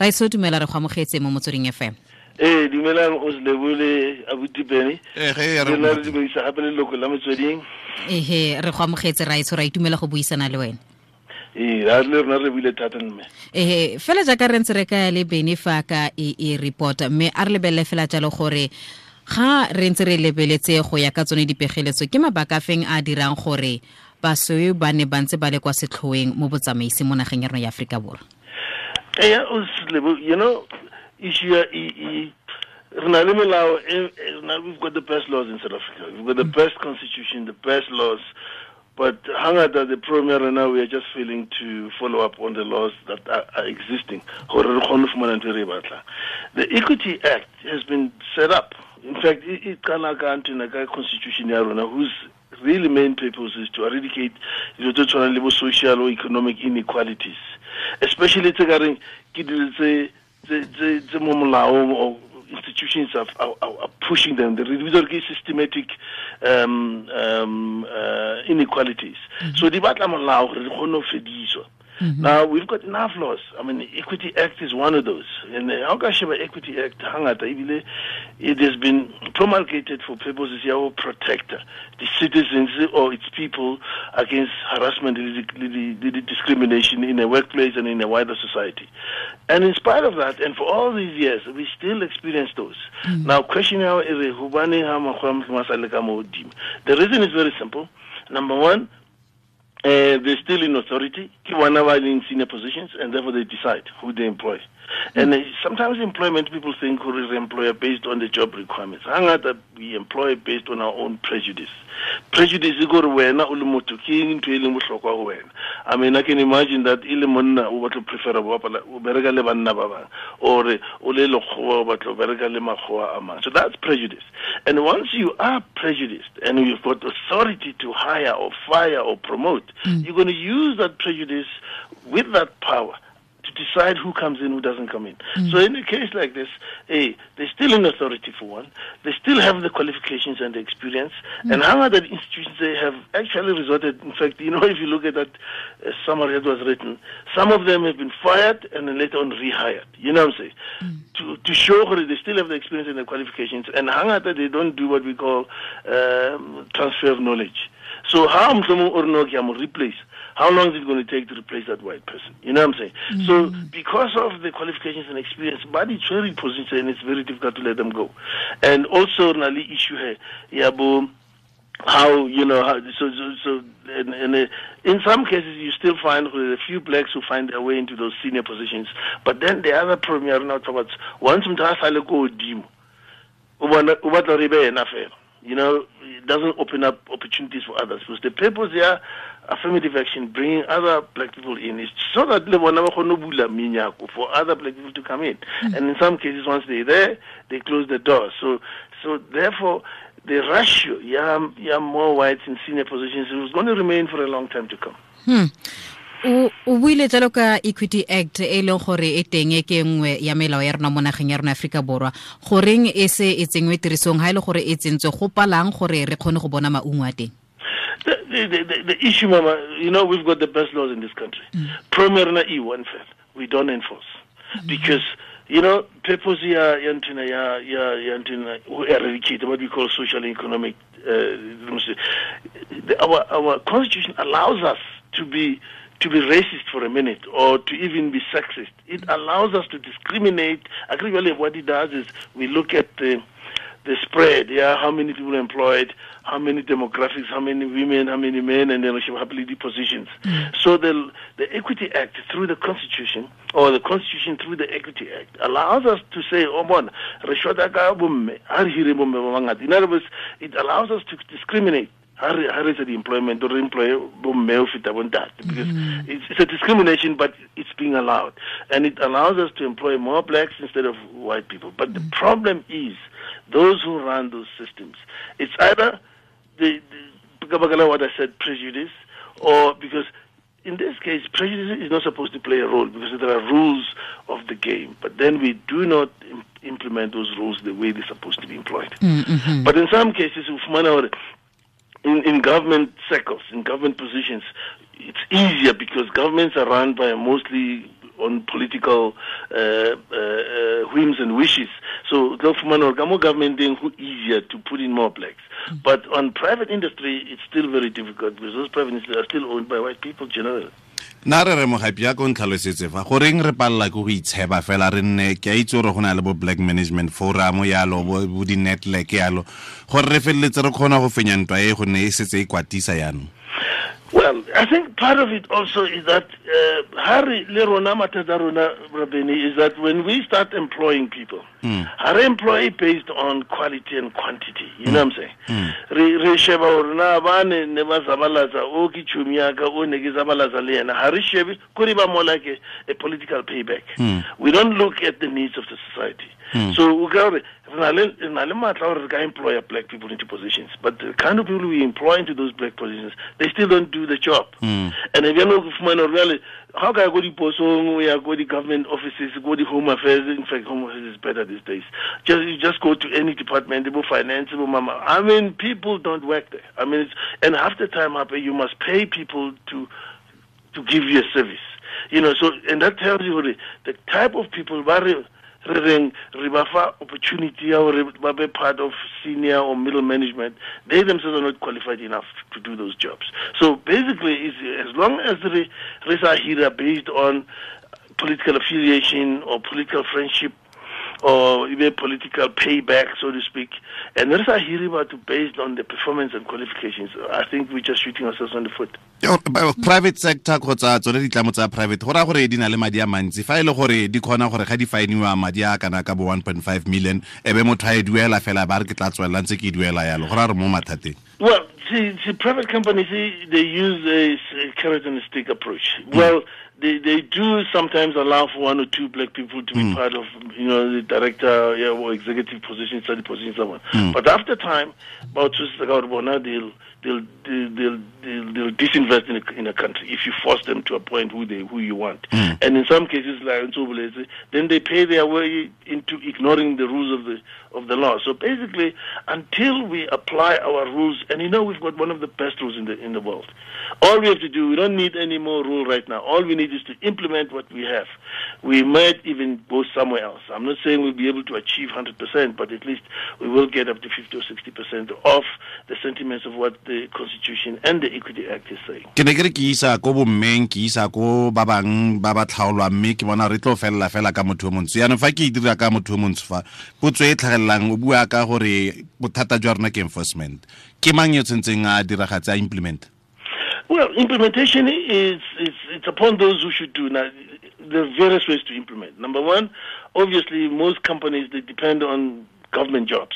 ra o dumela re go amogetse mo motsweding fm ee dumelang o se lebole abutipene re nna gape leloko la motsweding. Ehe re go amogetse ra ra itumela go buisana le wena. Ee le rona re buile thata mme. Ehe fela jaaka re ntse re ka le bene fa ka e e report mme a re lebelele fela jalo gore ga re ntse re lebeletse go ya ka tsone dipegeletso ke mabaka a feng a dirang gore basweu ba ne ba ntse ba le kwa setlhoeng mo botsamaisi mo nageng ya rona ya aforika borwa ee o se lebo you know issue ya e e re le melao e- e- we've got the best laws in south africa. We've got the mm. best constitution the best laws. But hangata the premier now we are just failing to follow up on the laws that are, are existing. Gore re kgone fumana ntho re the equity act has been set up. In fact e e qala ka ntona ka constitution ya rona whose really main purpose is to eradicate dilo tse tshwanang le bo social or economic inequalities. Especially tse ka reng ke dilo tse mo molaong or institutions are, are, are pushing them. The re ke systematic um, um, uh, inequalities. So di batla molao di kgone go fediswa now we've got enough laws. I mean equity act is one of those. And uh, how equity act? It has been promulgated for purposes go protect the citizens or its people against harassment and the, the, the discrimination in the workplace and in the wider society. And in spite of that and for all these years we still experience those. Now question now is hobane ha makgwa a sa le ka the reason is very simple. Number one uh, they're still in authority, of in senior positions, and therefore they decide who they employ. And uh, sometimes employment people think who is employer based on the job requirements. Hangata we employ based on our own prejudice. Prejudice is gore wena o le motho ke eng ntho e leng bohlokwa ho wena. I mean I can imagine that ile monna o batla prefer go bapala o bereka le banna ba bang or o le lekgowa o batla o bereka le makgowa a mang. So that's prejudice. And once you are prejudiced and you've got authority to hire or fire or promote, you're going to use that prejudice with that power to decide who comes in, who doesn't come in. So in a case like this, hey, they're still in authority for one. They still have the qualifications and the experience. And how other institutions they have actually resorted. In fact, you know, if you look at that uh, summary that was written, some of them have been fired and then later on rehired. You know what I'm saying? To to show that they still have the experience and the qualifications. And hangata they don't do what we call um, transfer of knowledge. So how mhlomo or no ke a mo replace? How long is it going to take to replace that white person? You know what I'm saying? So because of the qualifications and experience, but it's very position and it's very difficult to let them go. And also Nali issue here, yeah, bo, how you know how so so, so and, and uh, in some cases you still find a few blacks who find their way into those senior positions but then the other problem you are not about once motho a sale ko godimo o bona o batla re be ena fela you know it doesn't open up opportunities for others. Because the purpose here affirmative action bringing other black people in is so that le bona ba kgone ho bula menyako for other black people to come in. And in some cases once they're there they close the door. So so therefore the ratio yeah yeah more whites in senior positions is going to remain for a long time to come. Hmm. O buile jalo ka equity act e leng gore e teng e ke nngwe ya melao ya rona mo nageng ya rona aforika borwa. Goreng e se e tsengwe tirisong ga e le gore e tsentswe go palang gore re kgone go bona maungo a teng? The, the, the, the issue, Mama, you know, we've got the best laws in this country. Premier na E1 fed, we don't enforce. Because, you know, purpose ya yantina ya ya yantina who eradicate what we call social and economic uh, our our constitution allows us to be to be racist for a minute or to even be sexist. It allows us to discriminate. Actually, what it does is we look at the the spread, yeah, how many people employed, how many demographics, how many women, how many men, and then happily positions. Mm. So the the Equity Act through the Constitution, or the Constitution through the Equity Act, allows us to say, oh man, in other words, it allows us to discriminate ha re ha re di-employment or re employe bomme ho feta bontate because mm. it's, it's a discrimination but it's being allowed and it allows us to employ more blacks instead of white people but the mm. problem is those who run those systems it's either the, the what I said prejudice or because in this case, prejudice is not supposed to play a role because there are rules of the game. But then we do not im- implement those rules the way they're supposed to be employed. Mm, mm-hmm. But in some cases, in, in government circles, in government positions, it's easier because governments are run by mostly on political uh, uh, uh, whims and wishes. So the government who easier to put in more blacks. But on private industry, it's still very difficult because those private industries are still owned by white people generally. Nna re re mogapi ya ko ntlhalosetse fa goreng re palela ke go itsheba fela re nne ke a itse gore go na le bo black management forum yalo bo di-network yalo gore re feleletse re kgona go fenya ntwa e gonne e setse e kwatisa yaanong Well, I think part of it also is that uh, Harry Lerona Rabeni is that when we start employing people, mm. our employee based on quality and quantity. You mm. know what I'm saying? Re sheba hore na ba ne ne ba zabalaza o ke chumi ya ka o ne ke zabalaza le yena. Ha re ba more like a, a political payback. Mm. We don't look at the needs of the society. Mm. So ka re na le na le matla hore re ka employ black people into positions, but the kind of people we employ into those black positions, they still don't do the job. Mm. And if you know fumana really how can I go to posong we are go to government offices, go to home affairs, in fact home affairs is better these days. Just you just go to any department, about finance, about mama. I mean people don't work there. I mean it's, and half the time you must pay people to to give you a service. You know, so and that tells you the, the type of people very re reng re ba fa opportunity ya gore ba be part of senior or middle management they themselves are not qualified enough to do those jobs. So basically is as long as re re sa hira based on political affiliation or political friendship or even political payback, so to speak. And there's a about based on the performance and qualifications. I think we're just shooting ourselves on the foot. private sector kgotsa tsone ditlamo tsa private go raya gore di na le madi a mantsi fa e le gore di kgona gore ga di fainiwa madi a kana ka bo 1.5 million e be motho a e duela fela ba re ke tla tswelela ntse ke e duela yalo go raya re mo mathateng Well, see, see, private companies, they use a, carrot and a stick approach. Well, they, they do sometimes allow for one or two black people to be hmm. part of, you know, the director yeah, or executive position, study position, someone. Hmm. But after time, about two now they'll they'll they'll, they'll, they'll, disinvest in a, in a country if you force them to appoint who they who you want. Hmm. And in some cases, like in Sobulese, then they pay their way into ignoring the rules of the of the law. So basically, until we apply our rules, and you know we've got one of the best rules in the in the world. All we have to do, we don't need any more rule right now. All we need is to implement what we have. We might even go somewhere else. I'm not saying we'll be able to achieve 100%, but at least we will get up to 50 or 60% of the sentiments of what the Constitution and the Equity Act is saying. ke ne ke re ke isa ko bommeng ke isa ko ba bang ba ba tlhaolwa mme ke bona re tlo felela fela ka motho o montsho yaanong fa ke e dira ka motho o montsho fa potso e tlhagelelang o bua ka gore bothata jwa rona ke enforcement ke mang yo tshwantseng a diragatse a implement Well, implementation is, is it's upon those who should do. Now, there are various ways to implement. Number one, obviously, most companies they depend on government jobs,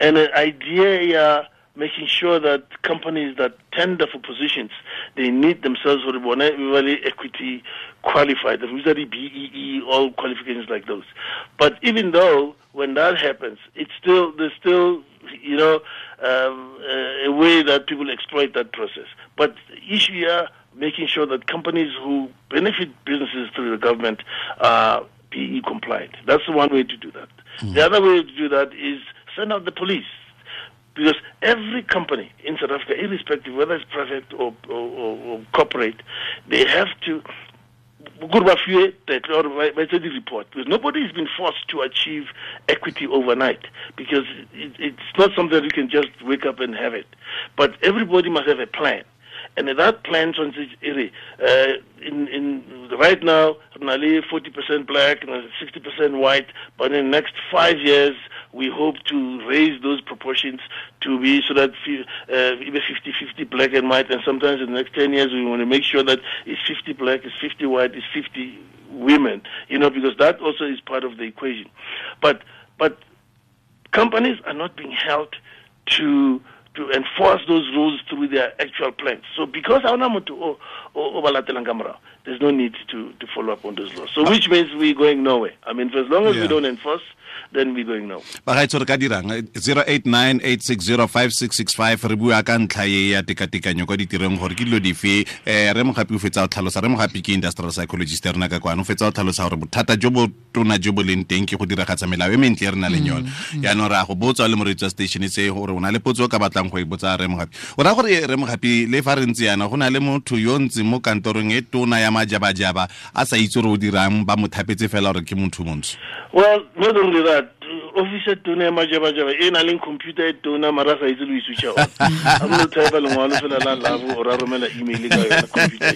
and an idea yeah, making sure that companies that tender for positions they need themselves for really equity qualified, usually BEE, all qualifications like those. But even though when that happens, it's still there's still you know um, a way that people exploit that process. But the issue here, making sure that companies who benefit businesses through the government are BEE compliant. That's the one way to do that. The other way to do that is send out the police. Because every company in South Africa, irrespective whether it's private or, or, or, or corporate, they have to good report. Because nobody has been forced to achieve equity overnight. Because it, it's not something that you can just wake up and have it. But everybody must have a plan and that plan transition uh, in in right now nearly 40% black and 60% white. But in the next 5 years we hope to raise those proportions to be so that uh, even 50-50 black and white. And sometimes in the next 10 years we want to make sure that it's 50 black it's 50 white it's 50 women. You know because that also is part of the equation. But but companies are not being held to to enforce those rules through their actual plans. So because there's no need to, to follow up on those laws. So which means we're going nowhere. I mean, for as long as Yeah. we don't enforce, then we're going nowhere. But re ka dirang 0898605665 re bua ka ntlha e ya tekatekanyo kwa ditirong gore ke dilo dife um re mogapi o fetsa go tlhalosa re mogapi ke industrial psychologist rena ka kwane o fetsa go tlhalosa gore bothata jo bo tona jo bo leng teng ke go diragatsa melao e mentle e re na leng yone yaanong re a go botsa le station se gore o na le potso o ka batlang go e botsa re mogapi o raya gore re mogapi le fa re ntse yana go na le motho yo ntse mo kantorong e tona ya majabajaba a sa itse gore o dirang ba mo thapetse fela gore ke motho montsho. Well not only that office e tona ya majabajaba e na leng computer e tona mara sa itse le o isutša one a mo type lengwalo fela la lavo or a romela email ka yona computer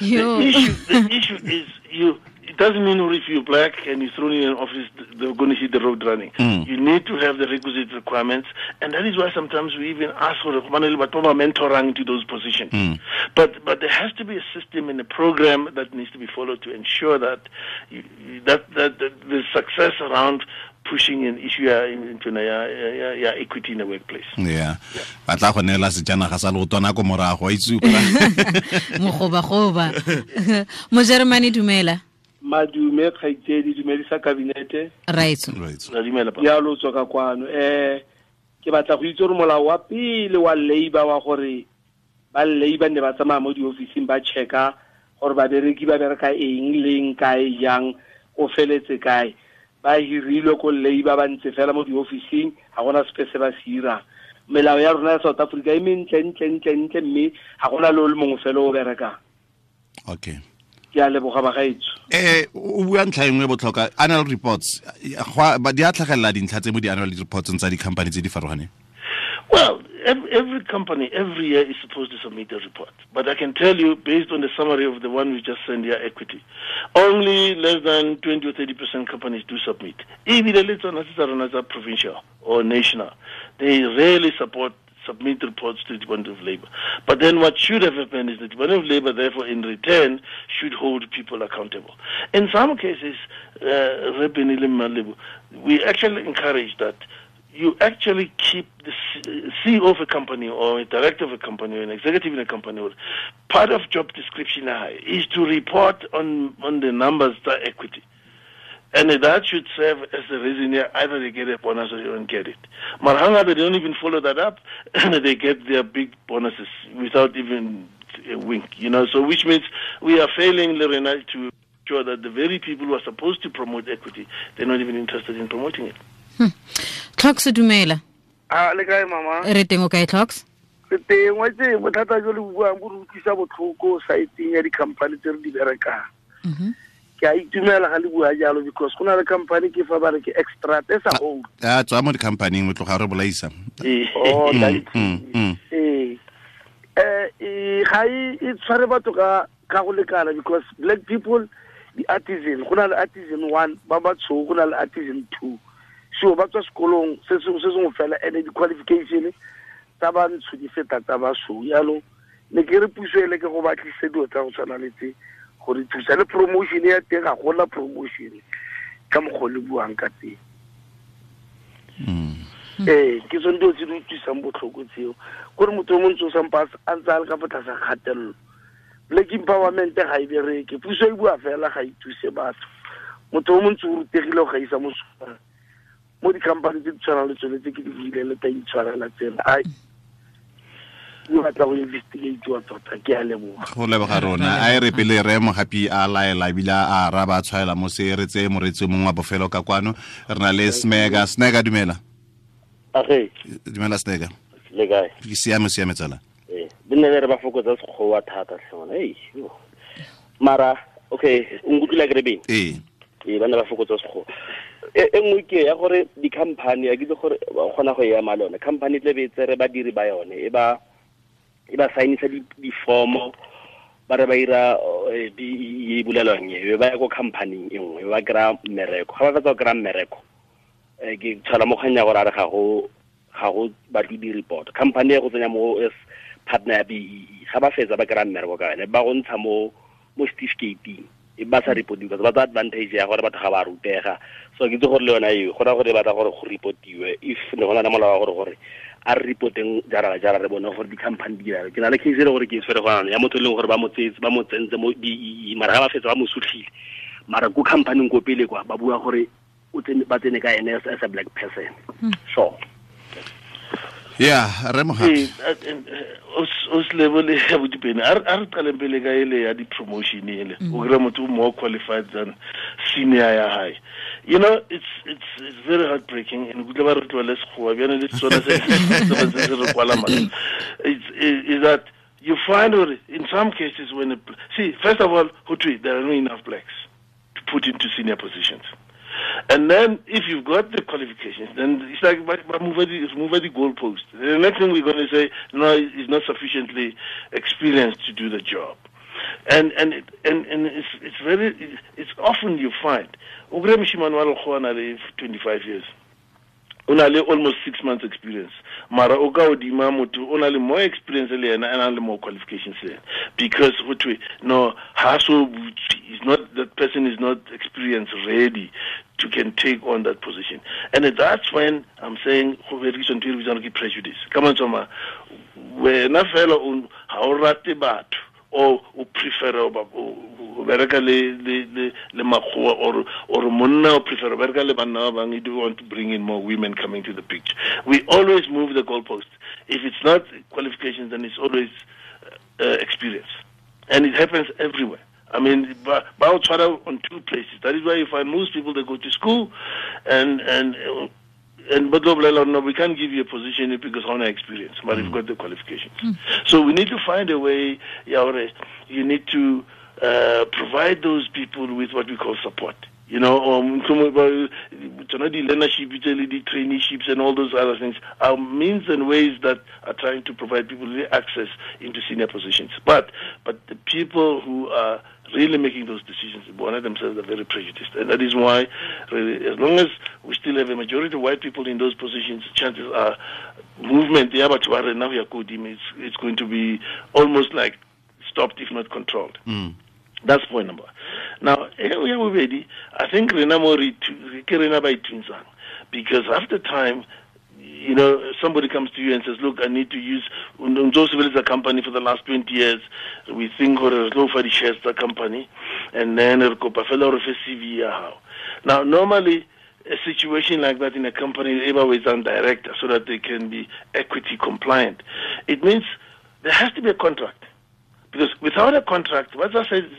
the issue the issue is you it doesn't mean if you're black and you're thrown in an office they're going to hit the road running. Hmm. You need to have the requisite requirements and that is why sometimes we even ask for manele batho ba ba mentorang into those positions. Hmm. But but there has to be a system and a program that needs to be followed to ensure that you, you- that, that that the success around pushing an issue uh, ya, into ya, ya, ya, ya equity in the workplace. Ya ba tla go neela sejanaga sa leotwana ko morago wa itse kora mogobagoba mojeremane dumela madume kgaitsedi dumedisa kabinete. Right. Ya lotswa ka kwano. Um ke batla go itse gore molao wa pele wa labour wa gore ba labour ne ba tsamaya mo di-officing ba checka gore babereki ba bereka eng leng kae jang o feletse kae. Ba hirilwe ko labour ba ntse fela mo di-officing ga gona sepe se ba se irang. Melao ya rona ya south africa e mentlentlentlentle ntle ntle ntle mme ga gona le o le mongwe fela o berekang. Okay ke a leboga bagaetso eh o bua ntlha e nngwe e botlhokwa annual reports Go a- ba- di a tlhagelela dintlha tse mo di-annual reports tsa di-company tse di farologaneng Well, every, every company every year is supposed to submit a report. But I can tell you, based on the summary of the one we just sent here, equity, only less than 20 or 30 percent companies do submit. Even the little are provincial or national. They rarely support submit reports to the Department of Labor. But then what should have happened is the Department of Labor, therefore, in return, should hold people accountable. In some cases, uh, we actually encourage that you actually keep the CEO of a company or a director of a company or an executive in a company, part of job description is to report on, on the numbers that equity. And that should serve as the reason here either they get a bonus or they don't get it. Marhanga, they don't even follow that up, and they get their big bonuses without even a wink, you know. So, which means we are failing, Lorena, to ensure that the very people who are supposed to promote equity, they're not even interested in promoting it. Hmm. tlhox dumela a ah, le kae mama re teng o kae tlhox re teng wa tse bothata jo le buang bo re utlwisa botlhoko saeteng ya di-company tse re di berekang mm-hmm. Ke a itumela ga le bua jalo because go na le company ke fa ba re ke extra e sa old a tswa mo di-companing mo tloga re bolaisa. Oh Mm, that is mm, mm. ee eh e ga e e tshware batho ka ka go lekana because black people di artisan go na le artisan one ba batsho go na le artisan two. So ba tswa sekolong se se se sengwe fela and di-qualification tsa bantsho di feta tsa basweu. Yalo ne ke re puso e le ke go batlise dilo tsa go tshwana le tse gore thusa le promotion ya teng ga gola promotion ka mokgwa le buang ka teng. Ee ke tsone dilo tse di utlwisang botlhoko tseo. Kore motho o montse o sampa a ntse a le ka fa tlasa kgatelelo. Black empowerment ga e bereke puso e bua fela ga e thuse batho. Motho o montse o rutegile go gaisa mo mo di-company tse di tshwanang le tsone tse ke di buile le ta itshwarela tsela batla go investigatiwa tota ke a leboga go leboga rona. A e re pele re mo gapi a laela ebile a raba a tshwaela mo se re tse moretsi mongwe wa bofelo ka kwano. Re na le snega snega dumela. Dumela snega ke siame siame tsala. Ee le nne re ba fokotsa sekgowa thata tlhona ei mara okay o nkutlwile ke re beng? Ee. Ee ba ne ba fokotsa sekgowa. E e nngwe ke ya gore di-company a ke itse gore ba kgona go ya le yone. Company tle be tsere badiri ba yone e ba e ba sainisa di- di-formo ba re ba ira eh, e bulelwang e be ba ya ko company e nngwe ba kry-a mmereko. Ga ba fetsa go kry-a mmereko um ke tshwala mo kganya gore a re ga go ga batle di-report. Company e go tsenya mo partner ya bee ga ba fetsa ba kry-a mmereko ka yone ba go ntsha mo mo certificateng e ba sa reportiwe ba tsa advantage ya gore batho ga ba rutega. So ke itse gore le yona eo go na gore e batla gore go reportiwe if ne go na le molao wa gore gore a re repoteng jara la jara re bone gore di-company di dira ke na le case e le gore ke e tshwere gona ya motho e leng gore ba mo ba tsentse mo di mara ga ba fetsa ba mo sutlhile mara ko companyng ko pele kwa ba bua gore ba tsene ka ene as a black person. So ya re mo gapi o ya bodipene a re qaleng pele ka ele ya di-promotion ele. O kry motho o more qualified than senior ya hae you know it's it's it's very heartbreaking and kutle ba re tlwele sekgowa bjane le sona se se- re kwala it's is that you find out in some cases when it, see first of all Hutri, there are not enough blacks to put into senior positions. And then if you've got the qualifications, then it's like but, but move at the move the goalpost. The next thing we're going to say, no, he's not sufficiently experienced to do the job. And and it, and and it's it's very it's often you find. Ogre Mshimane wa Lekgowa na le 25 years. o na le almost six months experience. Mara o ka odima motho o na le more experience le yena and a le more qualifications le yena. Because go thwe no ha so is not that person is not experience ready to can take on that position. And that's when i'm saying go berekisa ntho e re bitsang ke prejudice. Ka mantswe a mang wena fela ga o rate batho o o prefer o bereka le le le le makgowa or or monna o prefer o bereka le banna ba bang do want to bring in more women coming to the picture. We always move the goalpost. If it's not qualifications then it's always uh, uh, experience. And it happens everywhere. I mean, ba ba o on two places. That is why you find most people they go to school, and and uh, and but no, we can't give you a position because of our experience, but you've got the qualifications. So we need to find a way, Yaure, you need to uh, provide those people with what we call support. You know, um, of the learnership, the traineeships, and all those other things are means and ways that are trying to provide people with access into senior positions. But but the people who are really making those decisions, Bona themselves are very prejudiced, and that is why, really, as long as we still have a majority of white people in those positions, chances are movement yeah, but now good, it's it's going to be almost like stopped if not controlled. That's point number. Now, here we are already. I think Rena Mori Rena by Twinsang. Because after time, you know, somebody comes to you and says, Look, I need to use Joseph is a company for the last 20 years. We think or low for the shares the company. And then Erkopa fellow of CV. Now, normally, a situation like that in a company is always done director so that they can be equity compliant. It means there has to be a contract. Because without a contract, what I said,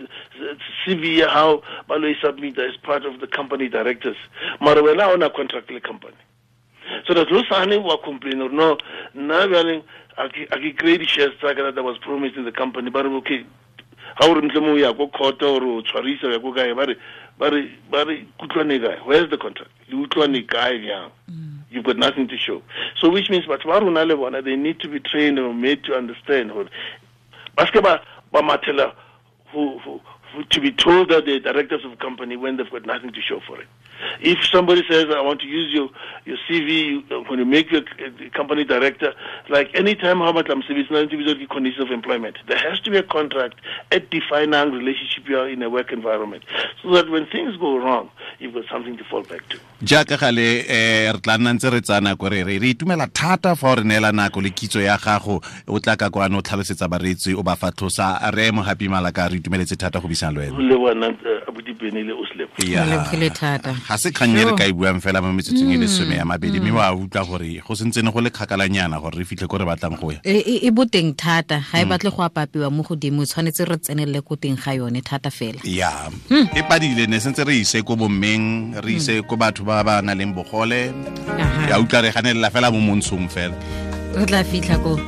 CV, how Baloi submit as part of the company directors. We're now on a contract with the company. So that those are wa complain or no, now I create shares that was promised in the company, but okay. How re ntle ya go court or o tshwarisa ya go kae ba re ba re ba re kutlwane kae where's the contract le utlwane kae yang mm. you've got nothing to show so which means batho ba rona le bona they need to be trained or made to understand gore ba who, who, who, to be told that they're directors of a company when they've got nothing to show for it. If somebody says, I want to use your, your CV you- when you make your uh, company director, like any time how much I'm CV, it's not individual conditions of employment. There has to be a contract at defining relationship you are in a work environment so that when things go wrong, you've got something to fall back to. jaaka gale um re tla nna ntse re tsaya nako re re re itumela thata fa o re neela nako le kitso ya gago o tla ka kwane o tlhalosetsa bareetsi o ba fatlhosa re mo happy malaka re itumeletse thata go bisana le wena Le bona Abuti Beni le Oslep. Thata. Ga se kgang e re ka e buang fela mo metsotsong e le some ya mabedi mme wa utlwa gore go sentse ne go le kgakalanyana gore re fitlhe ko re batlang go ya. E e- e boteng thata ga e batle go apapiwa mo godimo tshwanetse re tsenelele ko teng ga yone thata fela. Ya. E padile ne sentse re ise ko bommeng re ise ko batho ba ba na leng bogole. Ya utlwa re ganelela fela mo montshong fela. Re tla fitlha ko